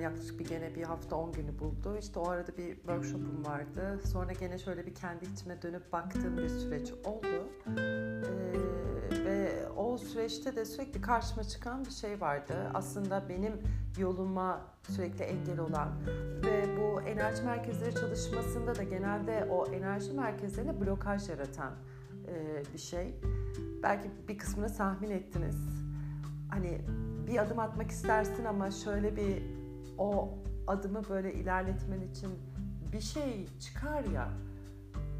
yani yaklaşık bir gene bir hafta 10 günü buldu. İşte o arada bir workshopum vardı. Sonra gene şöyle bir kendi içime dönüp baktığım bir süreç oldu. Ee, ve o süreçte de sürekli karşıma çıkan bir şey vardı. Aslında benim yoluma sürekli engel olan ve bu enerji merkezleri çalışmasında da genelde o enerji merkezlerine blokaj yaratan e, bir şey. Belki bir kısmını tahmin ettiniz. Hani bir adım atmak istersin ama şöyle bir o adımı böyle ilerletmen için bir şey çıkar ya.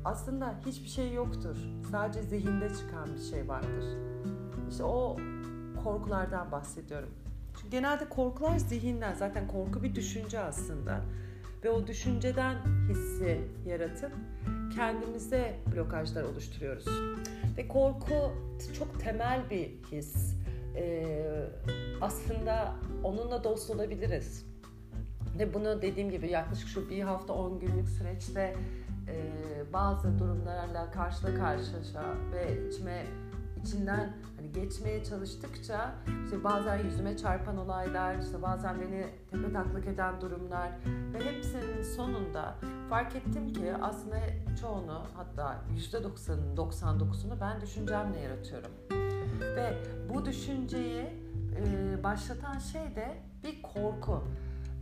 Aslında hiçbir şey yoktur. Sadece zihinde çıkan bir şey vardır. İşte o korkulardan bahsediyorum. Çünkü genelde korkular zihinden. Zaten korku bir düşünce aslında. Ve o düşünceden hissi yaratıp kendimize blokajlar oluşturuyoruz. Ve korku çok temel bir his. Ee, aslında onunla dost olabiliriz. Ve bunu dediğim gibi yaklaşık şu bir hafta 10 günlük süreçte e, bazı durumlarla karşıla karşıya ve içime içinden hani geçmeye çalıştıkça işte bazen yüzüme çarpan olaylar, işte bazen beni tepe taklak eden durumlar ve hepsinin sonunda fark ettim ki aslında çoğunu hatta %90'ın 99'unu ben düşüncemle yaratıyorum. Ve bu düşünceyi e, başlatan şey de bir korku.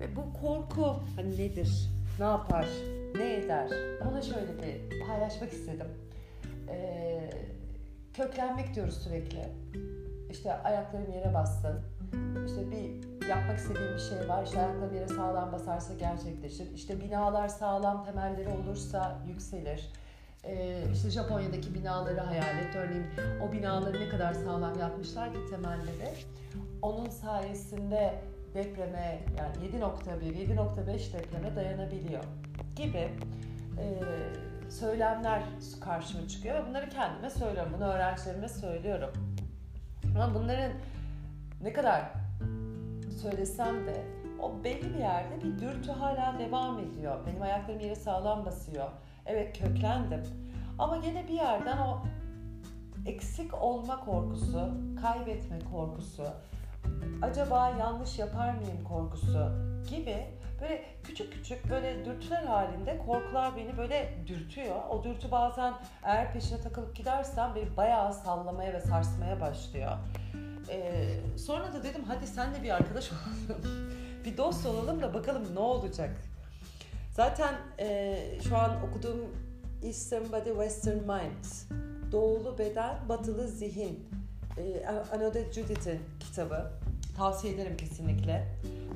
Ve bu korku hani nedir? Ne yapar? Ne eder? Ona şöyle bir paylaşmak istedim. Ee, köklenmek diyoruz sürekli. İşte ayaklarım yere bassın. İşte bir yapmak istediğim bir şey var. İşte ayaklarım yere sağlam basarsa gerçekleşir. İşte binalar sağlam temelleri olursa yükselir. Ee, işte Japonya'daki binaları hayal et. Örneğin o binaları ne kadar sağlam yapmışlar ki temelleri. Onun sayesinde depreme yani 7.1, 7.5 depreme dayanabiliyor gibi e, söylemler karşıma çıkıyor ve bunları kendime söylüyorum. Bunu öğrencilerime söylüyorum. Ama bunların ne kadar söylesem de o belli bir yerde bir dürtü hala devam ediyor. Benim ayaklarım yere sağlam basıyor. Evet köklendim. Ama gene bir yerden o eksik olma korkusu, kaybetme korkusu, acaba yanlış yapar mıyım korkusu gibi böyle küçük küçük böyle dürtüler halinde korkular beni böyle dürtüyor. O dürtü bazen eğer peşine takılıp gidersem beni bayağı sallamaya ve sarsmaya başlıyor. Ee, sonra da dedim hadi sen de bir arkadaş olalım. bir dost olalım da bakalım ne olacak. Zaten e, şu an okuduğum Eastern Body Western Mind Doğulu Beden Batılı Zihin e, Anode Judith'in kitabı. Tavsiye ederim kesinlikle.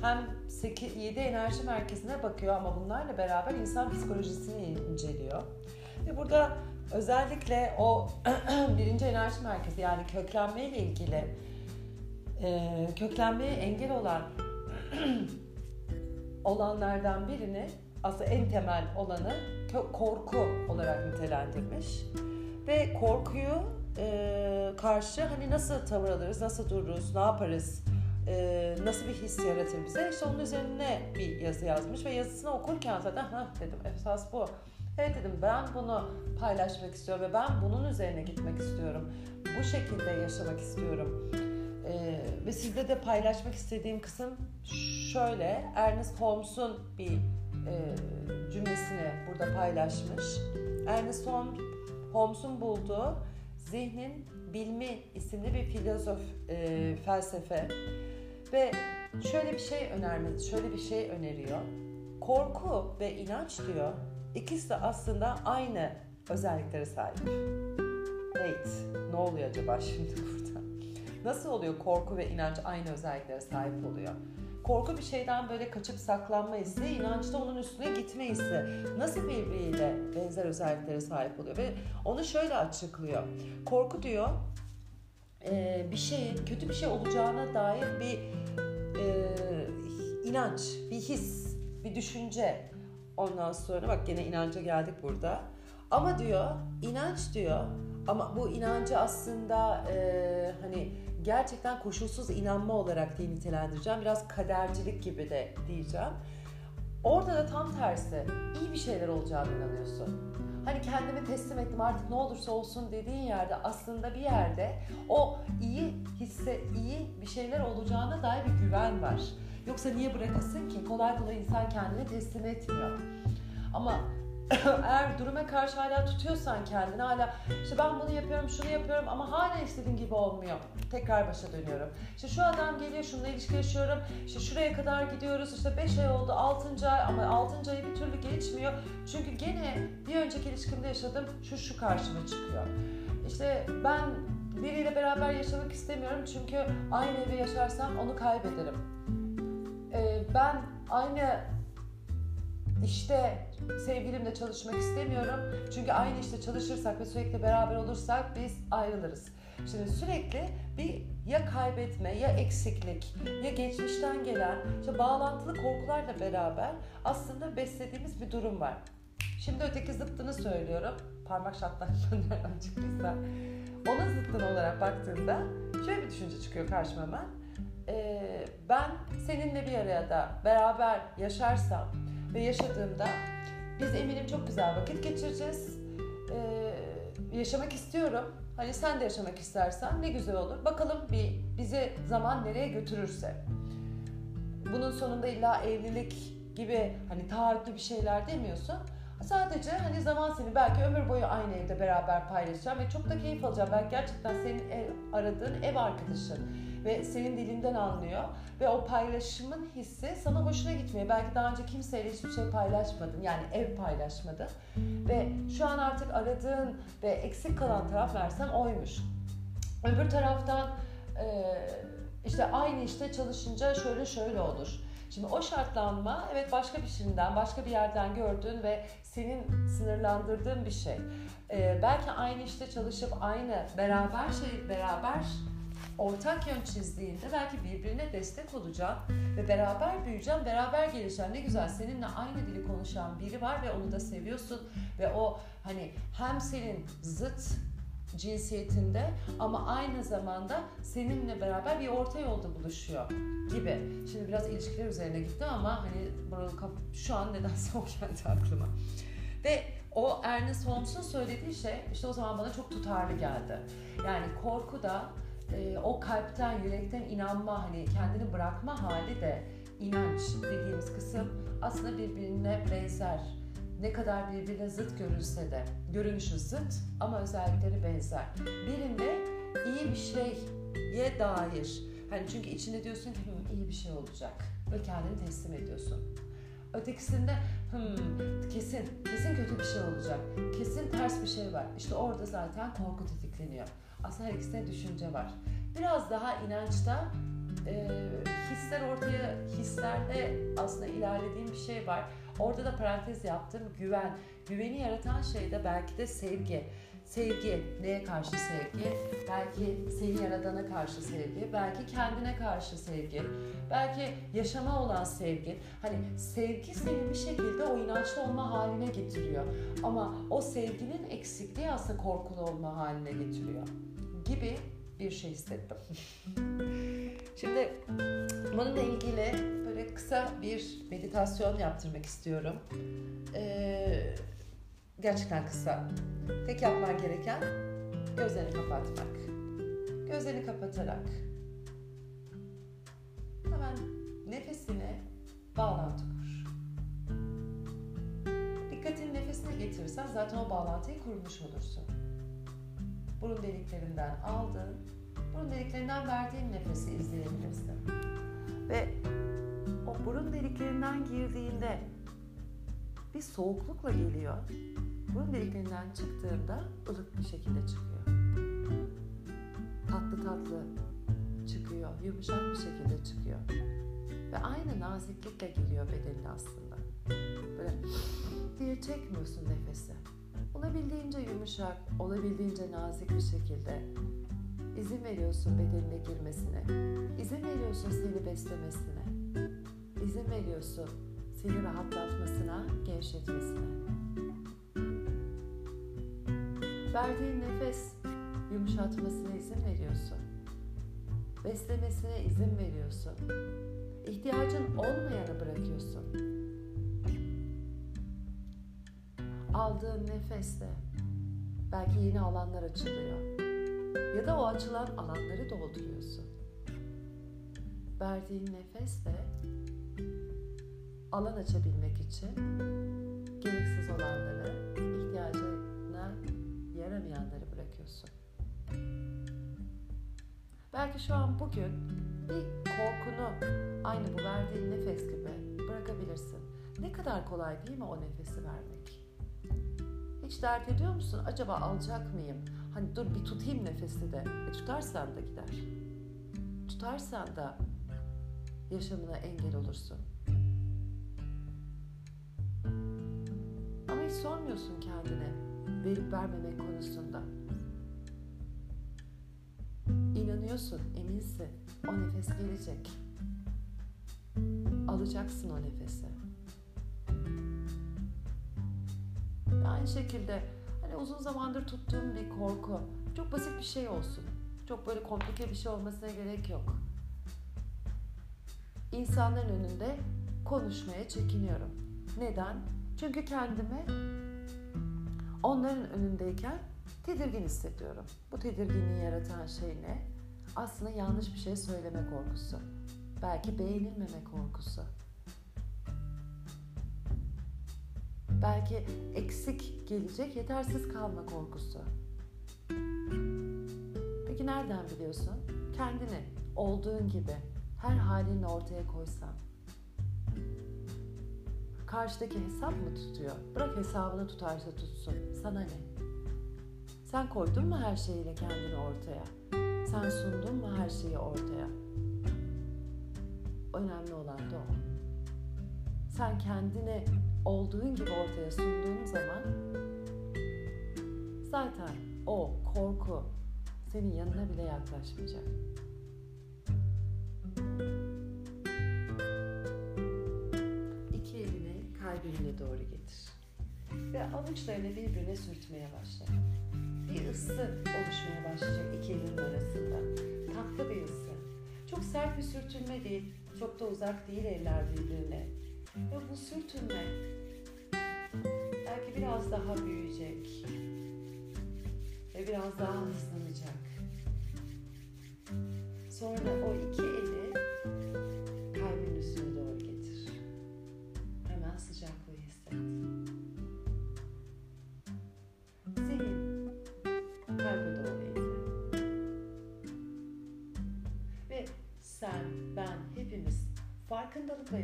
Hem 8, 7 enerji merkezine bakıyor ama bunlarla beraber insan psikolojisini inceliyor. Ve burada özellikle o birinci enerji merkezi yani köklenme ile ilgili e, köklenmeye engel olan olanlardan birini aslında en temel olanı korku olarak nitelendirmiş. Ve korkuyu e, karşı hani nasıl tavır alırız, nasıl dururuz, ne yaparız, e, nasıl bir his yaratır bize? İşte onun üzerine bir yazı yazmış ve yazısını okurken zaten ha dedim esas bu. Evet dedim ben bunu paylaşmak istiyorum ve ben bunun üzerine gitmek istiyorum. Bu şekilde yaşamak istiyorum. Ee, ve sizde de paylaşmak istediğim kısım şöyle. Ernest Holmes'un bir e, cümlesini burada paylaşmış. Ernest Holmes'un bulduğu Zihnin Bilmi isimli bir filozof e, felsefe ve şöyle bir şey önermedi, şöyle bir şey öneriyor. Korku ve inanç diyor, ikisi de aslında aynı özelliklere sahip. Wait, ne oluyor acaba şimdi burada? Nasıl oluyor korku ve inanç aynı özelliklere sahip oluyor? Korku bir şeyden böyle kaçıp saklanma hissi, inanç da onun üstüne gitme hissi. Nasıl birbiriyle benzer özelliklere sahip oluyor? Ve onu şöyle açıklıyor. Korku diyor, bir şeyin kötü bir şey olacağına dair bir e, inanç, bir his, bir düşünce. Ondan sonra bak yine inanca geldik burada. Ama diyor, inanç diyor ama bu inancı aslında e, hani gerçekten koşulsuz inanma olarak diye nitelendireceğim. Biraz kadercilik gibi de diyeceğim. Orada da tam tersi. iyi bir şeyler olacağını inanıyorsun. Hani kendimi teslim ettim artık ne olursa olsun dediğin yerde aslında bir yerde o iyi hisse, iyi bir şeyler olacağına dair bir güven var. Yoksa niye bırakasın ki? Kolay kolay insan kendini teslim etmiyor. Ama eğer duruma karşı hala tutuyorsan kendini hala işte ben bunu yapıyorum şunu yapıyorum ama hala istediğim gibi olmuyor. Tekrar başa dönüyorum. İşte şu adam geliyor şununla ilişki yaşıyorum. İşte şuraya kadar gidiyoruz. İşte 5 ay oldu 6. ay ama 6. ayı bir türlü geçmiyor. Çünkü gene bir önceki ilişkimde yaşadım şu şu karşıma çıkıyor. İşte ben biriyle beraber yaşamak istemiyorum çünkü aynı evi yaşarsam onu kaybederim. Ee, ben aynı işte sevgilimle çalışmak istemiyorum. Çünkü aynı işte çalışırsak ve sürekli beraber olursak biz ayrılırız. Şimdi sürekli bir ya kaybetme, ya eksiklik, ya geçmişten gelen işte bağlantılı korkularla beraber aslında beslediğimiz bir durum var. Şimdi öteki zıttını söylüyorum. Parmak şartlarından nereden çıktıysa. Onun zıttını olarak baktığında şöyle bir düşünce çıkıyor karşıma hemen. Ee, ben seninle bir araya da beraber yaşarsam ve yaşadığımda biz eminim çok güzel vakit geçireceğiz. Ee, yaşamak istiyorum. Hani sen de yaşamak istersen ne güzel olur. Bakalım bir bizi zaman nereye götürürse. Bunun sonunda illa evlilik gibi hani taahhütlü bir şeyler demiyorsun. Sadece hani zaman seni belki ömür boyu aynı evde beraber paylaşacağım ve çok da keyif alacağım. Belki gerçekten senin ev, aradığın ev arkadaşın ve senin dilinden anlıyor ve o paylaşımın hissi sana hoşuna gitmiyor. Belki daha önce kimseyle hiçbir şey paylaşmadın yani ev paylaşmadın ve şu an artık aradığın ve eksik kalan taraf versem oymuş. Öbür taraftan işte aynı işte çalışınca şöyle şöyle olur. Şimdi o şartlanma evet başka bir şeyden, başka bir yerden gördüğün ve senin sınırlandırdığın bir şey. Ee, belki aynı işte çalışıp aynı beraber şey beraber ortak yön çizdiğinde belki birbirine destek olacağım ve beraber büyüyeceğim, beraber geleceğim. Ne güzel seninle aynı dili konuşan biri var ve onu da seviyorsun ve o hani hem senin zıt cinsiyetinde ama aynı zamanda seninle beraber bir orta yolda buluşuyor gibi. Şimdi biraz ilişkiler üzerine gittim ama hani şu an nedense o geldi aklıma. Ve o Ernest Holmes'un söylediği şey işte o zaman bana çok tutarlı geldi. Yani korku da e, o kalpten, yürekten inanma, hani kendini bırakma hali de inanç dediğimiz kısım aslında birbirine benzer. Ne kadar birbirine zıt görülse de, görünüşü zıt ama özellikleri benzer. Birinde iyi bir şeye dair, hani çünkü içinde diyorsun ki iyi bir şey olacak ve kendini teslim ediyorsun. Ötekisinde hmm, kesin, kesin kötü bir şey olacak, kesin ters bir şey var. İşte orada zaten korku tetikleniyor. Aslında her ikisinde düşünce var. Biraz daha inançta e, hisler ortaya, hislerde aslında ilerlediğim bir şey var. Orada da parantez yaptım. Güven. Güveni yaratan şey de belki de sevgi. Sevgi. Neye karşı sevgi? Belki seni yaradana karşı sevgi. Belki kendine karşı sevgi. Belki yaşama olan sevgi. Hani sevgi seni bir şekilde o inançlı olma haline getiriyor. Ama o sevginin eksikliği aslında korkulu olma haline getiriyor. Gibi bir şey hissettim. Şimdi bununla ilgili böyle kısa bir meditasyon yaptırmak istiyorum. Ee, gerçekten kısa. Tek yapman gereken gözlerini kapatmak. Gözlerini kapatarak hemen nefesine bağlantı kur. Dikkatini nefesine getirirsen zaten o bağlantıyı kurmuş olursun burun deliklerinden aldın, burun deliklerinden verdiğin nefesi izleyebilirsin. Ve o burun deliklerinden girdiğinde bir soğuklukla geliyor. Burun deliklerinden çıktığında ılık bir şekilde çıkıyor. Tatlı tatlı çıkıyor, yumuşak bir şekilde çıkıyor. Ve aynı naziklikle geliyor bedenin aslında. Böyle diye çekmiyorsun nefesi olabildiğince yumuşak, olabildiğince nazik bir şekilde izin veriyorsun bedenine girmesine. İzin veriyorsun seni beslemesine. İzin veriyorsun seni rahatlatmasına, gevşetmesine. Verdiğin nefes yumuşatmasına izin veriyorsun. Beslemesine izin veriyorsun. İhtiyacın olmayanı bırakıyorsun aldığın nefeste belki yeni alanlar açılıyor. Ya da o açılan alanları dolduruyorsun. verdiğin nefesle alan açabilmek için gereksiz olanları, ihtiyacına yaramayanları bırakıyorsun. Belki şu an bugün bir korkunu aynı bu verdiğin nefes gibi bırakabilirsin. Ne kadar kolay değil mi o nefesi vermek? Hiç dert ediyor musun? Acaba alacak mıyım? Hani dur bir tutayım nefesi de. E tutarsan da gider. Tutarsan da yaşamına engel olursun. Ama hiç sormuyorsun kendine verip vermemek konusunda. İnanıyorsun, eminsin. O nefes gelecek. Alacaksın o nefesi. Aynı şekilde hani uzun zamandır tuttuğum bir korku. Çok basit bir şey olsun. Çok böyle komplike bir şey olmasına gerek yok. İnsanların önünde konuşmaya çekiniyorum. Neden? Çünkü kendimi onların önündeyken tedirgin hissediyorum. Bu tedirginliği yaratan şey ne? Aslında yanlış bir şey söyleme korkusu. Belki beğenilmeme korkusu. Belki eksik gelecek, yetersiz kalma korkusu. Peki nereden biliyorsun? Kendini olduğun gibi her halinle ortaya koysan. Karşıdaki hesap mı tutuyor? Bırak hesabını tutarsa tutsun. Sana ne? Sen koydun mu her şeyiyle kendini ortaya? Sen sundun mu her şeyi ortaya? Önemli olan da o. Sen kendini olduğun gibi ortaya sunduğun zaman zaten o korku senin yanına bile yaklaşmayacak. İki elini kalbine doğru getir. Ve avuçlarını birbirine sürtmeye başla. Bir ısı oluşmaya başlayacak iki elin arasında. Tatlı bir ısı. Çok sert bir sürtünme değil, çok da uzak değil eller birbirine. Ve bu sürtünme belki biraz daha büyüyecek ve biraz daha hızlanacak. Sonra o iki eli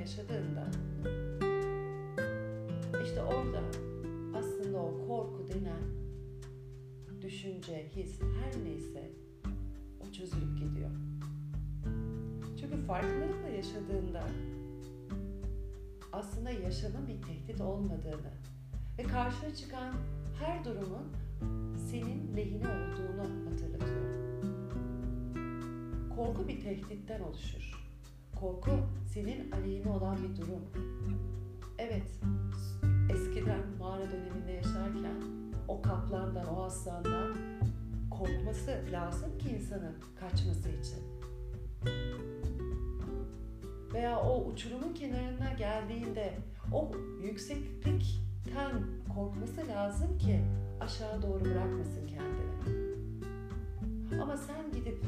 yaşadığında işte orada aslında o korku denen düşünce, his her neyse o çözülüp gidiyor. Çünkü farkındalıkla yaşadığında aslında yaşamın bir tehdit olmadığını ve karşına çıkan her durumun senin lehine olduğunu hatırlatıyor. Korku bir tehditten oluşur. Korku senin aleyhine olan bir durum. Evet, eskiden mağara döneminde yaşarken o kaplandan, o aslandan korkması lazım ki insanın kaçması için. Veya o uçurumun kenarına geldiğinde o yükseklikten korkması lazım ki aşağı doğru bırakmasın kendini. Ama sen gidip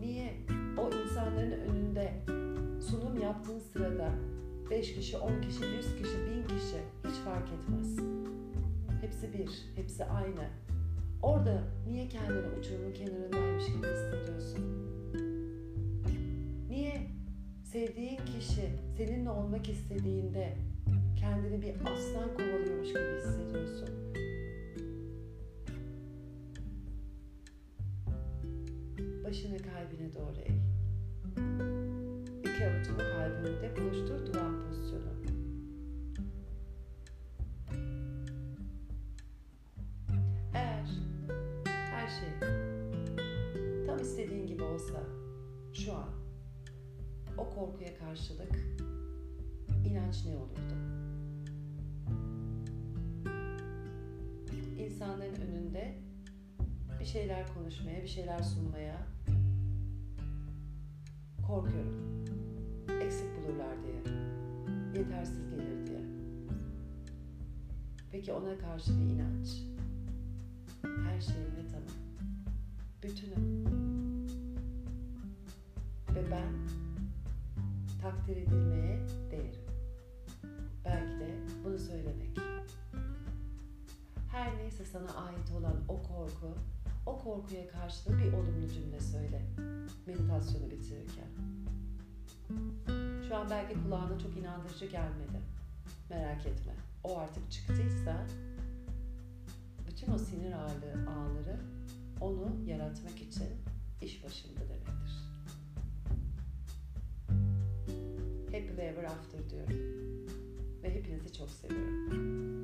niye o insanların önünde sunum yaptığın sırada 5 kişi, 10 kişi, 100 kişi, 1000 kişi hiç fark etmez. Hepsi bir, hepsi aynı. Orada niye kendini uçurumun kenarındaymış gibi hissediyorsun? Niye sevdiğin kişi seninle olmak istediğinde kendini bir aslan kovalıyormuş gibi hissediyorsun? Başını kalbine doğru eğ. İki avucunu kalbinde buluştur dua pozisyonu. Eğer her şey tam istediğin gibi olsa şu an o korkuya karşılık inanç ne olurdu? İnsanların önünde bir şeyler konuşmaya, bir şeyler sunmaya korkuyorum. Peki ona karşı bir inanç. Her şeyimle tamam. Bütünüm. Ve ben takdir edilmeye değerim. Belki de bunu söylemek. Her neyse sana ait olan o korku, o korkuya karşı bir olumlu cümle söyle. Meditasyonu bitirirken. Şu an belki kulağına çok inandırıcı gelmedi. Merak etme. O artık çıktıysa bütün o sinir ağırlığı ağları onu yaratmak için iş başında demektir. Happily ever after diyorum. Ve hepinizi çok seviyorum.